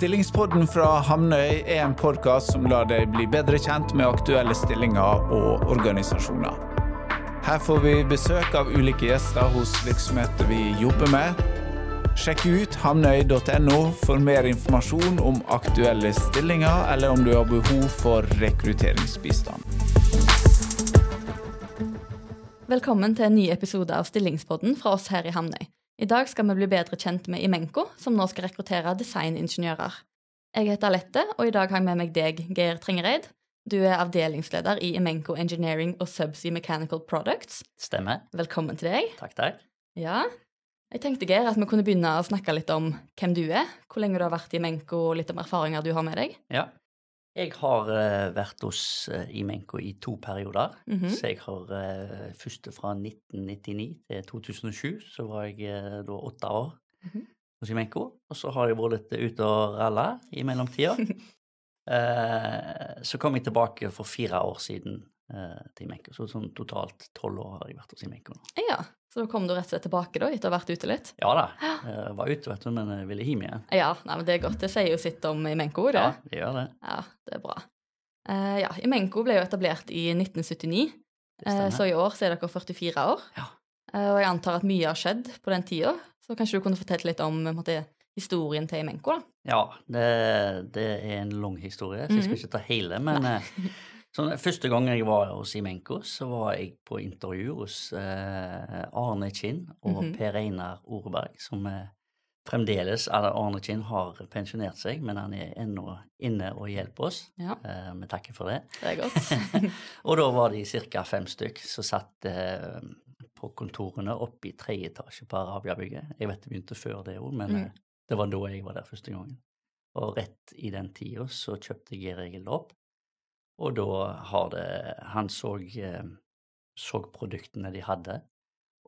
Stillingspodden fra Hamnøy er en podkast som lar deg bli bedre kjent med aktuelle stillinger og organisasjoner. Her får vi besøk av ulike gjester hos virksomheter vi jobber med. Sjekk ut hamnøy.no for mer informasjon om aktuelle stillinger, eller om du har behov for rekrutteringsbistand. Velkommen til en ny episode av Stillingspodden fra oss her i Hamnøy. I dag skal vi bli bedre kjent med Imenco, som nå skal rekruttere designingeniører. Jeg heter Alette, og i dag har jeg med meg deg, Geir Trengereid. Du er avdelingsleder i Imenco Engineering og Subsea Mechanical Products. Stemmer. Velkommen til deg. Takk, takk. Ja, jeg tenkte, Geir, at vi kunne begynne å snakke litt om hvem du er, hvor lenge du har vært i Imenco, og litt om erfaringer du har med deg. Ja. Jeg har uh, vært hos uh, Imenko i to perioder. Mm -hmm. Så jeg har uh, første fra 1999 til 2007, så var jeg uh, da åtte år mm -hmm. hos Imenko. Og så har jeg vært litt ute og ralla i mellomtida. så kom jeg tilbake for fire år siden til Imenco. Så sånn totalt tolv år har jeg vært hos Imenco nå. Ja, så da kom du rett og slett tilbake da, etter å ha vært ute litt? Ja da, jeg var ute, vet du, men jeg ville hjem igjen. Ja, nei, men det er godt. Det sier jo sitt om Imenco, det. Ja, det gjør det. Ja, det er bra. Uh, ja, Imenco ble jo etablert i 1979, uh, så i år så er dere 44 år. Ja. Uh, og jeg antar at mye har skjedd på den tida, så kanskje du kunne fortelle litt om måtte, historien til Imenco, da? Ja, det, det, er en lang historie, så jeg skal ikke ta hele, men Så Første gang jeg var hos Imenco, så var jeg på intervju hos eh, Arne Kinn og Mhm. Per Einar Oreberg, som eh, fremdeles Arne Kinn har pensjonert seg, men han er ennå inne og hjelper oss. Ja, Eh, vi takker for det. det er godt. og da var de ca. fem stykk som satt eh, på kontorene oppe i tredje etasje på Arabiabygget. Jeg vet det begynte før det òg, men Mm. eh, det var da jeg var der første gangen. Og rett i den tida så kjøpte jeg regel opp. Og da har det Han så, eh, så produktene de hadde,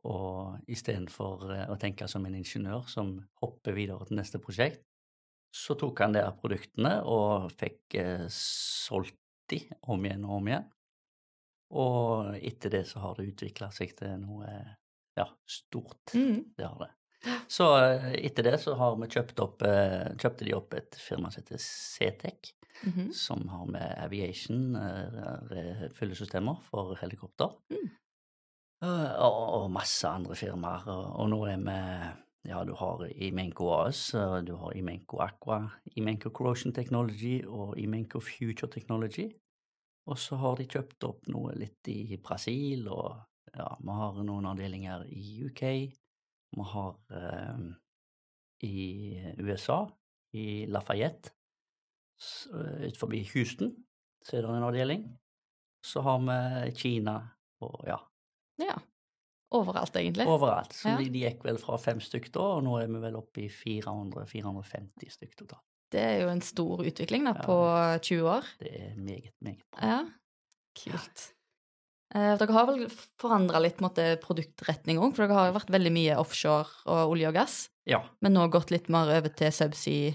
og istedenfor eh, å tenke som en ingeniør som hopper videre til neste prosjekt, så tok han de produktene og fikk eh, solgt de om igjen og om igjen. Og etter det så har det utvikla seg til noe ja, stort. Mm. Det har det. Så eh, etter det så har vi kjøpt opp, eh, kjøpte de opp et firma som heter Ctec, mm -hmm. som har med aviation, eh, fyllesystemer for helikopter. Mm. Og, og masse andre firmaer. Og, og nå er vi Ja, du har Imenco AS, du har Imenco Aqua, Imenco Corrosion Technology og Imenco Future Technology. Og så har de kjøpt opp noe litt i Brasil, og ja, vi har noen avdelinger i UK. Vi har eh, i USA, i Lafayette, utenfor eh, Houston, så er det en avdeling. Så har vi Kina og ja, Ja. Overalt, egentlig. overalt. Så Ja. de, de gikk vel fra fem stykk da, og nå er vi vel oppe i 400-450 stykk totalt. Det er jo en stor utvikling da, Ja. på 20 år. Det er meget, meget bra. Ja, kult. Eh, dere har vel forandra litt måte, produktretning òg, for dere har jo vært veldig mye offshore og olje og gass, Ja. men nå gått litt mer over til subsea,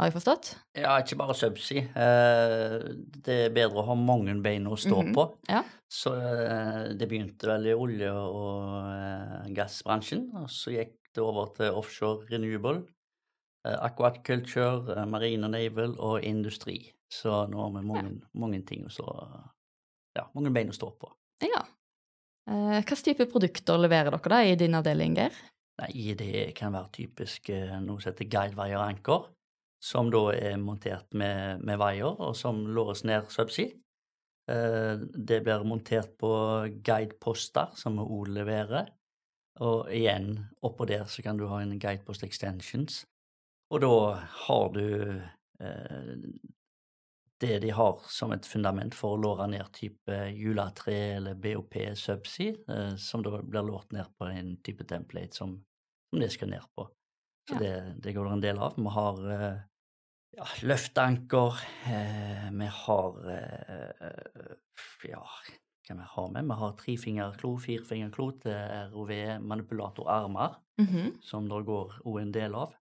har jeg forstått? Ja, ikke bare subsea. Eh, det er bedre å ha mange bein å stå Mhm, på. ja. Så eh, det begynte vel i olje- og gassbransjen, og så gikk det over til offshore renewable, aquaculture, marine og naval og industri. Så nå har vi mange, mange ting å stå Ja, mange bein å stå på. Ja. Eh, Hvilke type produkter leverer dere da i din avdeling, Geir? Nei, det kan være typisk eh, noe som heter guidewire anker, som da er montert med, med vaier, og som låres ned subsea. Eh, Det blir montert på guideposter, som vi òg leverer. Og igjen, oppå der så kan du ha en guidepost extensions. Og da har du eh, det de har som et fundament for å låre ned type juletre eller BOP subsea, eh, som da blir lårt ned på en type template som, som det skal ned på. Så Ja. det, det går det en del av. Vi har eh, ja, løfteanker, eh, vi har eh, ja, hva vi har med? Vi har trefingerklo, firefingerklo til ROV manipulatorarmer, Mhm. som det går òg en del av.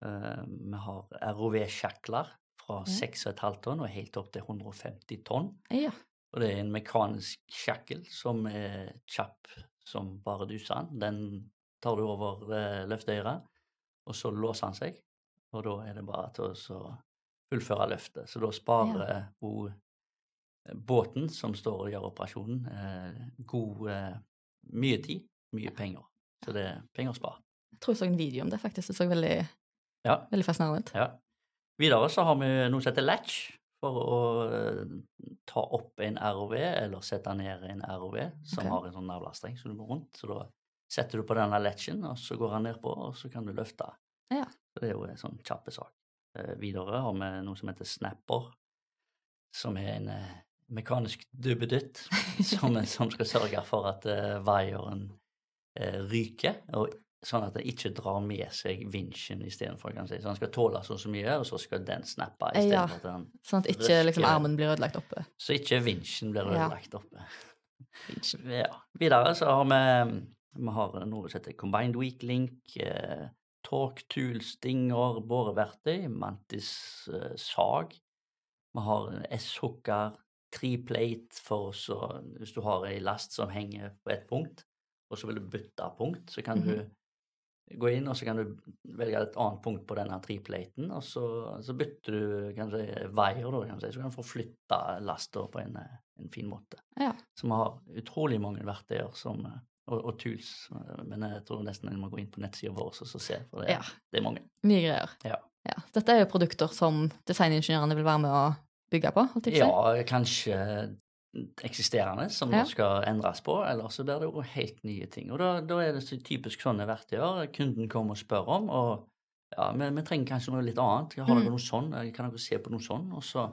Vi har ROV-sjakler fra Ja. 6,5 tonn og helt opp til 150 tonn. Ja. Og det er en mekanisk sjakkel som er kjapp som bare dusan. Den tar du over eh, løfteøret, og så låser han seg. og da er det bare til å fullføre løftet. Så da sparer hun eh, båten som står og gjør operasjonen, eh, god eh, mye tid, mye penger. Så det er penger å spare. Jeg tror jeg så en video om det, faktisk. Det så veldig, Ja. veldig fascinerende ut. Ja. Videre så har vi noe som heter latch, for å eh, ta opp en ROV, eller sette ned en ROV, som okay. har en sånn navlestreng som du går rundt. Så da setter du på denne latchen, og så går han nedpå, og så kan du løfte. Ja. Så det er jo en sånn kjappe sak. Eh, videre har vi noe som heter snapper, som er en eh, mekanisk dubbedytt som, som skal sørge for at uh, vaieren uh, ryker, og sånn at det ikke drar med seg vinsjen istedenfor. kan si. Så han skal tåle så så mye, og så skal den snappe Ja. istedenfor at den Sånn at ikke liksom, armen blir ødelagt oppe. Så ikke vinsjen blir Ja. ødelagt oppe. Ja. Videre så har vi vi har noe som heter Combined Weak Link, eh, Torque Tool Stinger, boreverktøy, Mantis eh, sag. Vi har S-hooker, triplate for så hvis du har ei last som henger på ett punkt, og så vil du bytte punkt, så kan Mhm. du gå inn og så kan du velge et annet punkt på denne triplaten, og så, så bytter du kanskje veier, da, kan si, så kan du få flytta lasta på en, eh, en fin måte. Ja. Så vi har utrolig mange verktøyer som, eh, og, og tools, eh, men jeg tror nesten en må gå inn på nettsida vår og så se, for det, Ja. det er mange. Mye greier. Ja. Ja. Dette er jo produkter som designingeniørene vil være med å bygge på? Ja, kanskje eksisterende som Ja. skal endres på, eller så blir det jo helt nye ting. Og da, da er det så typisk sånne verktøyer kunden kommer og spør om, og ja, vi, vi trenger kanskje noe litt annet. Har dere Mm. noe sånn? Eh, Kan dere se på noe sånn? Og så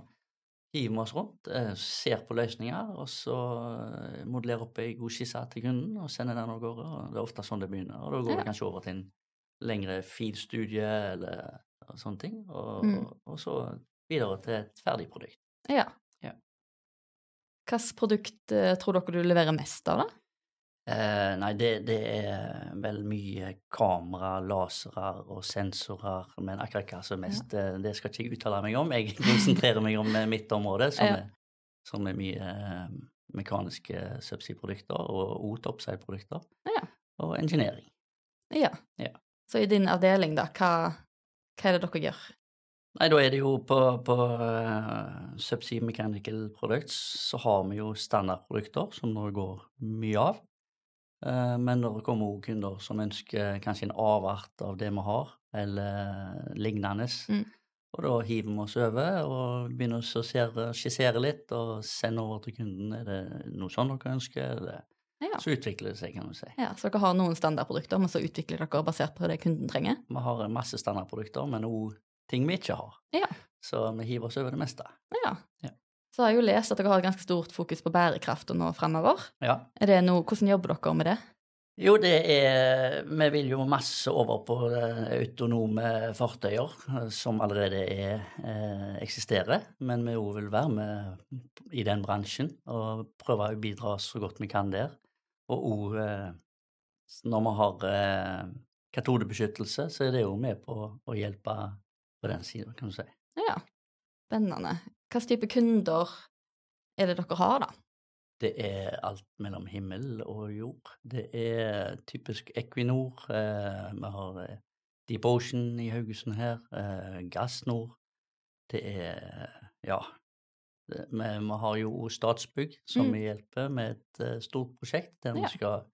hiver vi oss rundt, eh, ser på løsninger, og så eh, modellerer opp ei god skisse til kunden og sender den av gårde. og Det er ofte sånn det begynner. Og da går Ja. det kanskje over til en lengre filstudie eller sånne ting, og, Mm. og så videre til et ferdig produkt. Ja. Hvilket produkt eh, tror dere du leverer mest av, da? Eh, nei, det, det er vel mye kamera, lasere og sensorer, men akkurat hva som er mest, ja. det skal ikke jeg uttale meg om. Jeg konsentrerer meg om eh, mitt område, som, Ja. er, som er mye eh, mekaniske subsea-produkter og o topside-produkter, Ja. og engineering. Ja. Ja. Så i din avdeling, da, hva, hva er det dere gjør? Nei, da er det jo på, på uh, Subsea Mechanical Products så har vi jo standardprodukter som det går mye av. Uh, men det kommer òg kunder som ønsker kanskje en avart av det vi har, eller lignende, Mm. og da hiver vi oss over og begynner å skissere, skissere litt og sende over til kunden. Er det noe sånn dere ønsker? Eller? Ja. Så utvikler det seg, kan du si. Ja, Så dere har noen standardprodukter, men så utvikler dere basert på det kunden trenger? Vi har masse standardprodukter, men òg ting vi ikke har. Ja. Så vi hiver oss over det meste. Ja. Ja. Så har jeg jo lest at dere har et ganske stort fokus på bærekraft nå fremover. Ja. Det noe, hvordan jobber dere med det? Jo, det er Vi vil jo masse over på eh, autonome fartøyer, eh, som allerede er, eh, eksisterer. Men vi òg vil være med i den bransjen og prøve å bidra så godt vi kan der. Og òg når vi har katodebeskyttelse, så er det jo med på å hjelpe på den sida, kan du si. Ja, spennende. Hvilken type kunder er det dere har, da? Det er alt mellom himmel og jord. Det er typisk Equinor. Eh, vi har eh, Deep Ocean i Haugesund her. Eh, Gassnor. Det er Ja. Det, vi, vi har jo Statsbygg, som Mm. hjelper med et stort prosjekt der Ja. vi skal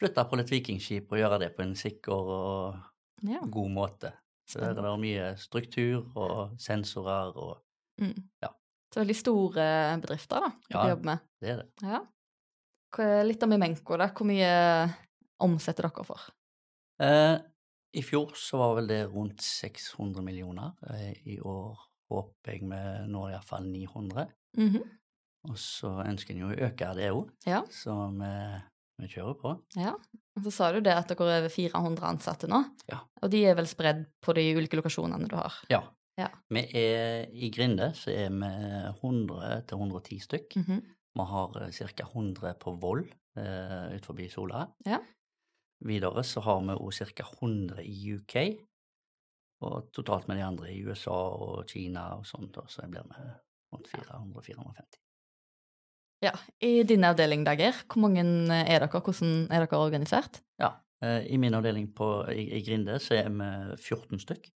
flytte på litt vikingskip og gjøre det på en sikker og Ja, god måte. Så der er spennende. det mye struktur og sensorer og Mm. Ja. Så veldig store bedrifter, da, du Ja. jobber med. Det er det. Ja. Litt om Imenco, da. Hvor mye omsetter dere for? Eh, I fjor så var vel det rundt 600 millioner. Eh, I år håper jeg vi når iallfall 900. Mhm. Og så ønsker en jo å øke det òg, Ja. så vi, vi kjører på. ja. Og så sa du det at dere er over 400 ansatte nå. Ja. Og de er vel spredd på de ulike lokasjonene du har? Ja. Ja. Vi er i Grinde så er vi 100 til 110 stykk. Mhm. Vi har ca. 100 på Voll eh, ut forbi Sola. Ja. Videre så har vi òg ca. 100 i UK. Og totalt med de andre i USA og Kina og sånt, da, så blir vi rundt 400-450. Ja. I din avdeling, Dager, hvor mange er dere? Hvordan er dere organisert? Ja. eh, I min avdeling på, i, i Grinde så er vi 14 stykk.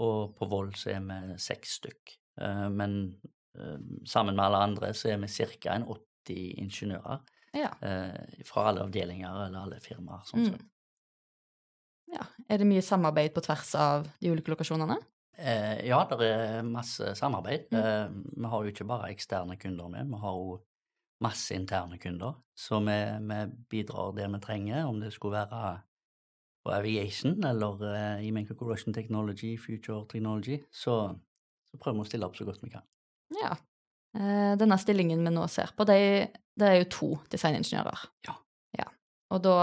Og på Vold så er vi 6 stykk. Eh, men eh, sammen med alle andre så er vi ca. 80 ingeniører Ja. eh, fra alle avdelinger eller alle firmaer. sånn Mm. sett. ja. Er det mye samarbeid på tvers av de ulike lokasjonene? Eh, ja, det er masse samarbeid. Mm. Eh, vi har jo ikke bare eksterne kunder med, vi har jo masse interne kunder. Så vi, vi bidrar det vi trenger, om det skulle være på aviation eller uh, i Menko Corrosion Technology, Future Technology, så, så prøver vi å stille opp så godt vi kan. Ja. Uh, Denne stillingen vi nå ser på, det, det er jo to designingeniører. Ja. ja. Og da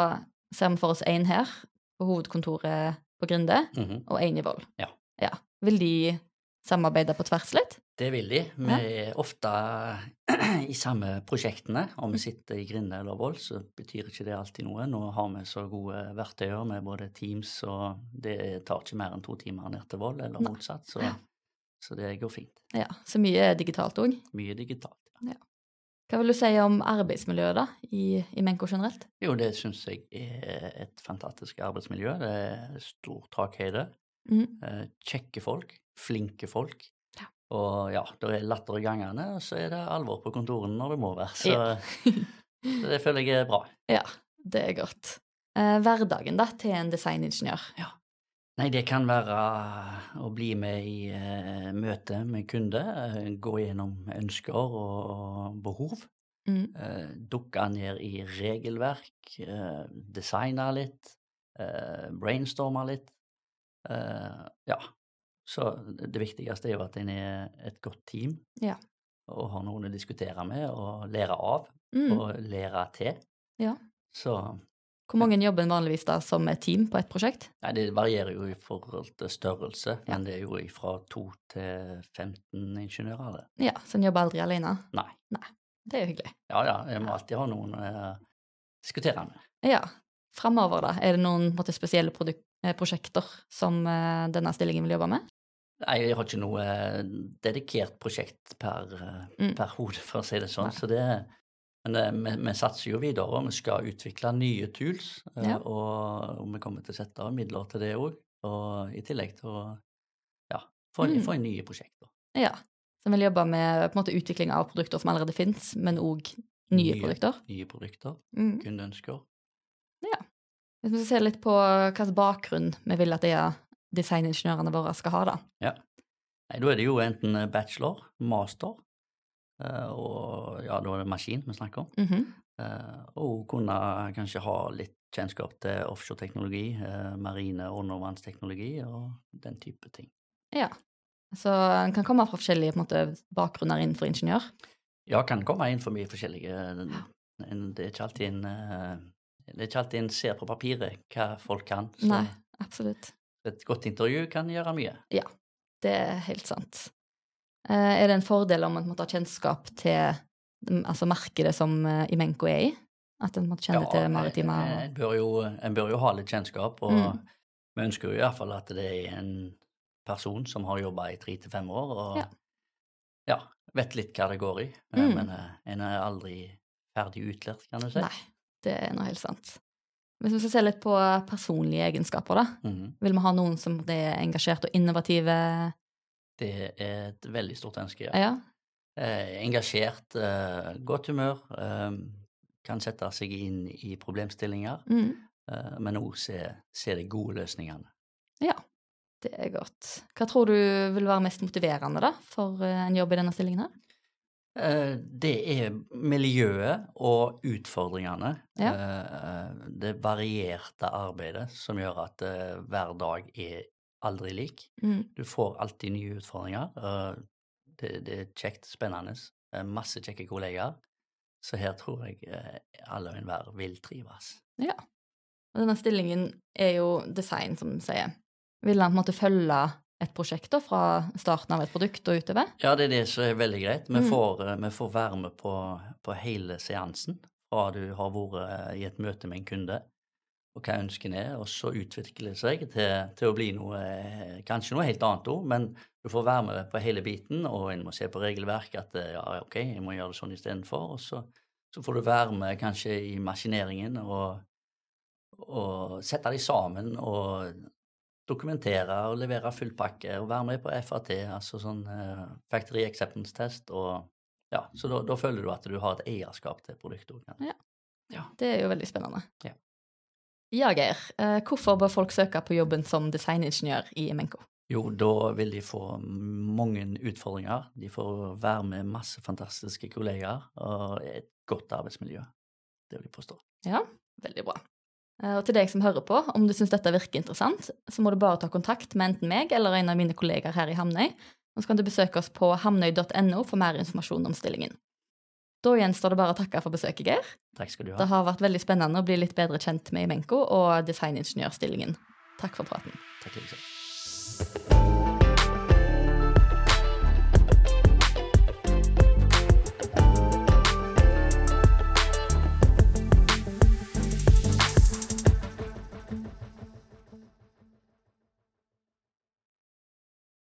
ser vi for oss én her, på hovedkontoret på Grinde, Mhm. og én i Voll. Ja. ja. Vil de samarbeide på tvers litt? Det vil de. Vi er ofte i samme prosjektene. Om vi sitter i Grinde eller Vold, så betyr ikke det alltid noe. Nå har vi så gode verktøyer med både Teams, og det tar ikke mer enn to timer ned til Vold, eller motsatt. Så, så det går fint. Ja, Så mye digitalt òg. Mye digitalt. Ja. Hva vil du si om arbeidsmiljøet da, i, i Menko generelt? Jo, det syns jeg er et fantastisk arbeidsmiljø. Det er stor takhøyde. Mhm. Eh, Kjekke folk. Flinke folk. Ja. Og ja, det er latter i gangene, og så er det alvor på kontorene når det må være. Så, Ja. det føler jeg er bra. Ja, det er godt. Eh, hverdagen da, til en designingeniør? Nei, det kan være å bli med i uh, møte med kunde, uh, gå gjennom ønsker og, og behov. Mm. Uh, dukke ned i regelverk, eh, designe litt, eh, brainstorme litt. Eh, ja. Så det viktigste er jo at en er et godt team Ja. og har noen å diskutere med og lære av Mm. og lære til. Ja. Så Hvor mange jobber en vanligvis da som et team på et prosjekt? Nei, det varierer jo i forhold til størrelse, Ja. men det er jo fra to til 15 ingeniører. det. Ja, Så en jobber aldri alene? Nei. Nei. Det er jo hyggelig. Ja ja, en må alltid ha noen å diskutere med. Ja. Framover, da? Er det noen måte, spesielle produk- eh, prosjekter som eh, denne stillingen vil jobbe med? Nei, jeg har ikke noe eh, dedikert prosjekt per, eh, Mm. per hode, for å si det sånn. Så det, men eh, vi, vi satser jo videre, og vi skal utvikle nye tools. Ja. Og, og vi kommer til å sette av midler til det òg, i tillegg til å ja, få, Mm. få inn nye prosjekter. Ja. Som vil jobbe med på en måte, utvikling av produkter som allerede fins, men òg nye, Nye. produkter? Nye produkter, Mm. kundeønsker. Hvis vi ser litt på hvilken bakgrunn vi vil at de designingeniørene våre skal ha, da. Ja. Nei, da er det jo enten eh, bachelor, master, eh, og ja, da er det maskin vi snakker om. Mm -hmm. Og kunne kanskje ha litt kjennskap til offshoreteknologi, marine undervannsteknologi og den type ting. Ja. Så en kan komme fra forskjellige på måte, bakgrunner innenfor ingeniør. Ja, kan komme inn for mye forskjellige Det er ikke alltid en Det er ikke alltid en ser på papiret hva folk kan. Så Nei, absolutt. Et godt intervju kan gjøre mye. Ja, Det er helt sant. Eh, er det en fordel om en måtte ha kjennskap til mm, altså markedet som eh, Imenco er i? At en måtte kjenne til maritime en, bør jo, en bør jo ha litt kjennskap, og Mm. vi ønsker jo iallfall at det er en person som har jobba i tre til fem år, og Ja. ja. vet litt hva det går i. Eh, Mm. Men en er aldri ferdig utlært, kan du si. Nei, det er nå helt sant. Hvis vi skal se litt på personlige egenskaper, da. Mhm. Vil vi ha noen som er engasjert og innovative? Det er et veldig stort ønske, ja. Ja. Eh, engasjert, eh, godt humør, eh, kan sette seg inn i problemstillinger, Mm. eh, men òg se, se de gode løsningene. ja. Det er godt. Hva tror du vil være mest motiverende, da, for eh, en jobb i denne stillingen her? Eh, Det er miljøet og utfordringene. Ja. Eh, Det varierte arbeidet som gjør at eh, hver dag er aldri lik. Mm. Du får alltid nye utfordringer. eh, Det, det er kjekt, spennende. eh, Masse kjekke kollegaer. Så her tror jeg eh, alle og enhver vil trives. Ja. Og denne stillingen er jo design, som du sier. Vil han på en måte følge et prosjekt da, fra starten av et produkt og utover? Ja, det er det som er veldig greit. Vi, Mm. får, mm. vi får være med på, på hele seansen fra du har vært eh, i et møte med en kunde, og hva ønskene er, og så utvikler det seg til, til å bli noe eh, kanskje noe helt annet òg, men du får være med på hele biten, og en må se på regelverket at ja, ok, jeg må gjøre det sånn istedenfor, og så, så får du være med kanskje i maskineringen og, og sette de sammen, og dokumentere og levere full pakke og være med på FAT, altså sånn uh, Factory Acceptance Test. og ja, Så da, da, føler du at du har et eierskap til produktet. Ja. ja. Det er jo veldig spennende. Ja, ja Geir. Uh, hvorfor bør folk søke på jobben som designingeniør i Emenco? Jo, da vil de få mange utfordringer. De får være med masse fantastiske kollegaer og et godt arbeidsmiljø. Det vil jeg påstå. Ja, veldig bra. Eh, og til deg som hører på, om du syns dette virker interessant, så må du bare ta kontakt med enten meg eller en av mine kollegaer her i Hamnøy. Og så kan du besøke oss på hamnøy.no for mer informasjon om stillingen. Da gjenstår det bare å takke for besøket, Geir. Takk skal du ha. Det har vært veldig spennende å bli litt bedre kjent med Imenko og designingeniørstillingen. Takk for praten. Takk, liksom.